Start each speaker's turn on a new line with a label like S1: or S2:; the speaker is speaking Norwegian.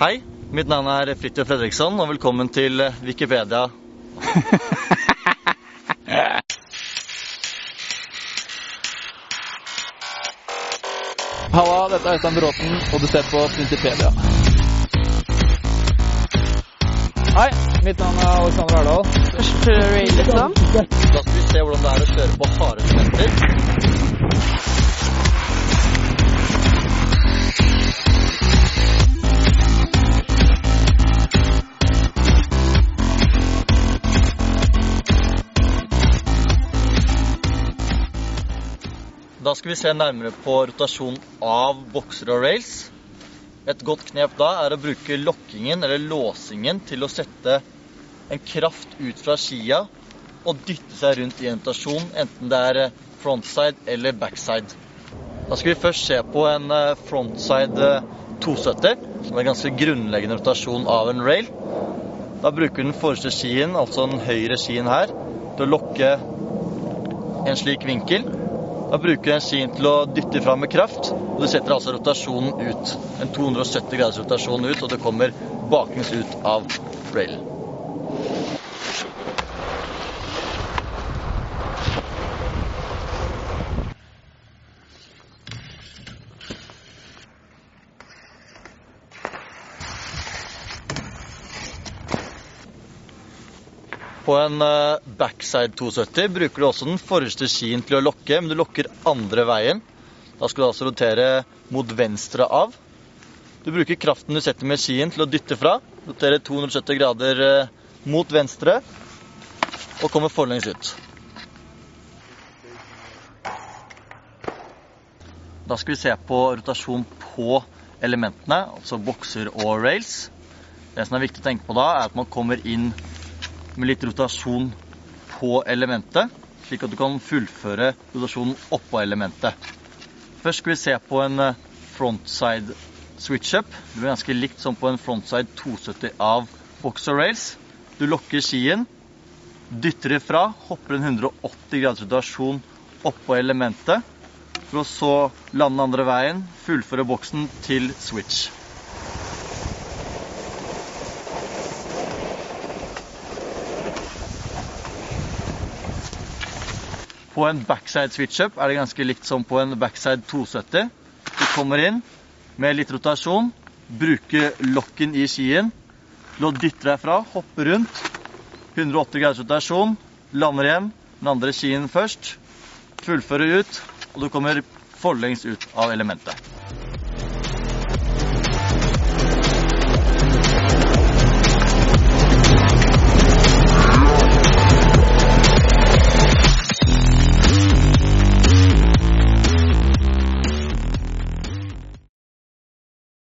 S1: Hei, mitt navn er Fridtjof Fredriksson, og velkommen til Wikipedia.
S2: Halla, dette er Øystein Bråten, og du ser på Wikipedia. Hei, mitt navn er Alexander Verdal.
S3: Liksom.
S1: Skal vi se hvordan det er å kjøre på harde elementer. Da skal vi se nærmere på rotasjon av bokser og rails. Et godt knep da er å bruke lokkingen eller låsingen til å sette en kraft ut fra skia og dytte seg rundt i en rotasjon, enten det er eh, frontside eller backside. Da skal vi først se på en eh, frontside eh, 270, som er en ganske grunnleggende rotasjon av en rail. Da bruker den forreste skien, altså den høyre skien her, til å lokke en slik vinkel. Da bruker den skien til å dytte fram med kraft, og du setter altså rotasjonen ut. En 270 graders rotasjon ut, og det kommer baklengs ut av railen. På en eh, backside 270 bruker du også den forreste skien til å lokke, men du lokker andre veien. Da skal du altså rotere mot venstre av. Du bruker kraften du setter med skien til å dytte fra. Rotere 270 grader eh, mot venstre og kommer forlengs ut. Da skal vi se på rotasjon på elementene, altså bokser og rails. Det som er viktig å tenke på da, er at man kommer inn med litt rotasjon på elementet, slik at du kan fullføre rotasjonen oppå elementet. Først skal vi se på en eh, frontside switch-up. Det blir ganske likt som på en frontside 270 av boxer rails. Du lokker skien, dytter ifra, hopper en 180 graders rotasjon oppå elementet, for å så lande andre veien, fullføre boksen til switch. På en backside switch-up er det ganske likt som på en backside 270. Du kommer inn med litt rotasjon, bruker lokken i skien til å dytte deg fra, hoppe rundt, 180 graders rotasjon, lander igjen, den andre skien først, fullfører ut, og du kommer forlengs ut av elementet.